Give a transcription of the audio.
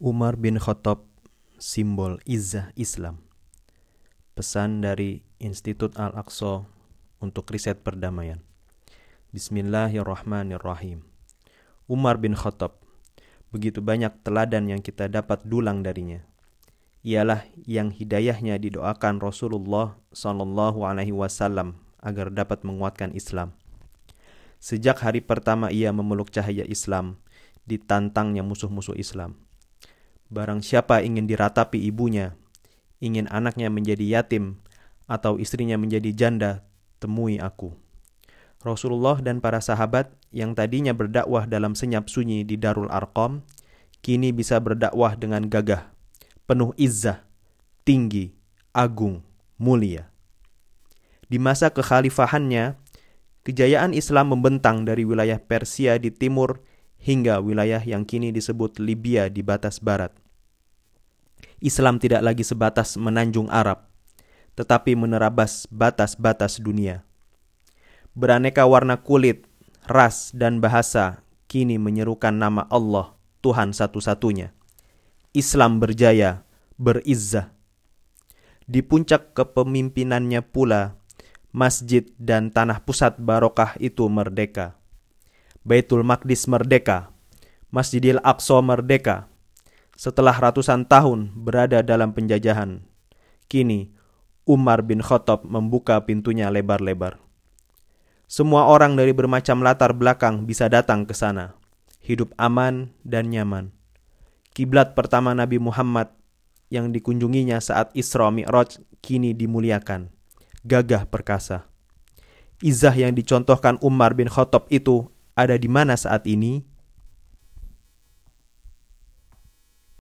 Umar bin Khattab, simbol izah Islam. Pesan dari Institut Al-Aqsa untuk riset perdamaian. Bismillahirrahmanirrahim. Umar bin Khattab, begitu banyak teladan yang kita dapat dulang darinya. Ialah yang hidayahnya didoakan Rasulullah Shallallahu Alaihi Wasallam agar dapat menguatkan Islam. Sejak hari pertama ia memeluk cahaya Islam, ditantangnya musuh-musuh Islam Barang siapa ingin diratapi ibunya, ingin anaknya menjadi yatim, atau istrinya menjadi janda, temui aku. Rasulullah dan para sahabat yang tadinya berdakwah dalam senyap sunyi di Darul Arqam, kini bisa berdakwah dengan gagah, penuh izzah, tinggi, agung, mulia. Di masa kekhalifahannya, kejayaan Islam membentang dari wilayah Persia di timur hingga wilayah yang kini disebut Libya di batas barat. Islam tidak lagi sebatas menanjung Arab, tetapi menerabas batas-batas dunia. Beraneka warna kulit, ras, dan bahasa kini menyerukan nama Allah, Tuhan satu-satunya. Islam berjaya, berizzah. Di puncak kepemimpinannya pula, masjid dan tanah pusat barokah itu merdeka Baitul Maqdis merdeka, Masjidil Aqsa merdeka. Setelah ratusan tahun berada dalam penjajahan, kini Umar bin Khattab membuka pintunya lebar-lebar. Semua orang dari bermacam latar belakang bisa datang ke sana, hidup aman dan nyaman. Kiblat pertama Nabi Muhammad yang dikunjunginya saat Isra Mi'raj kini dimuliakan, gagah perkasa. Izah yang dicontohkan Umar bin Khattab itu ada di mana saat ini?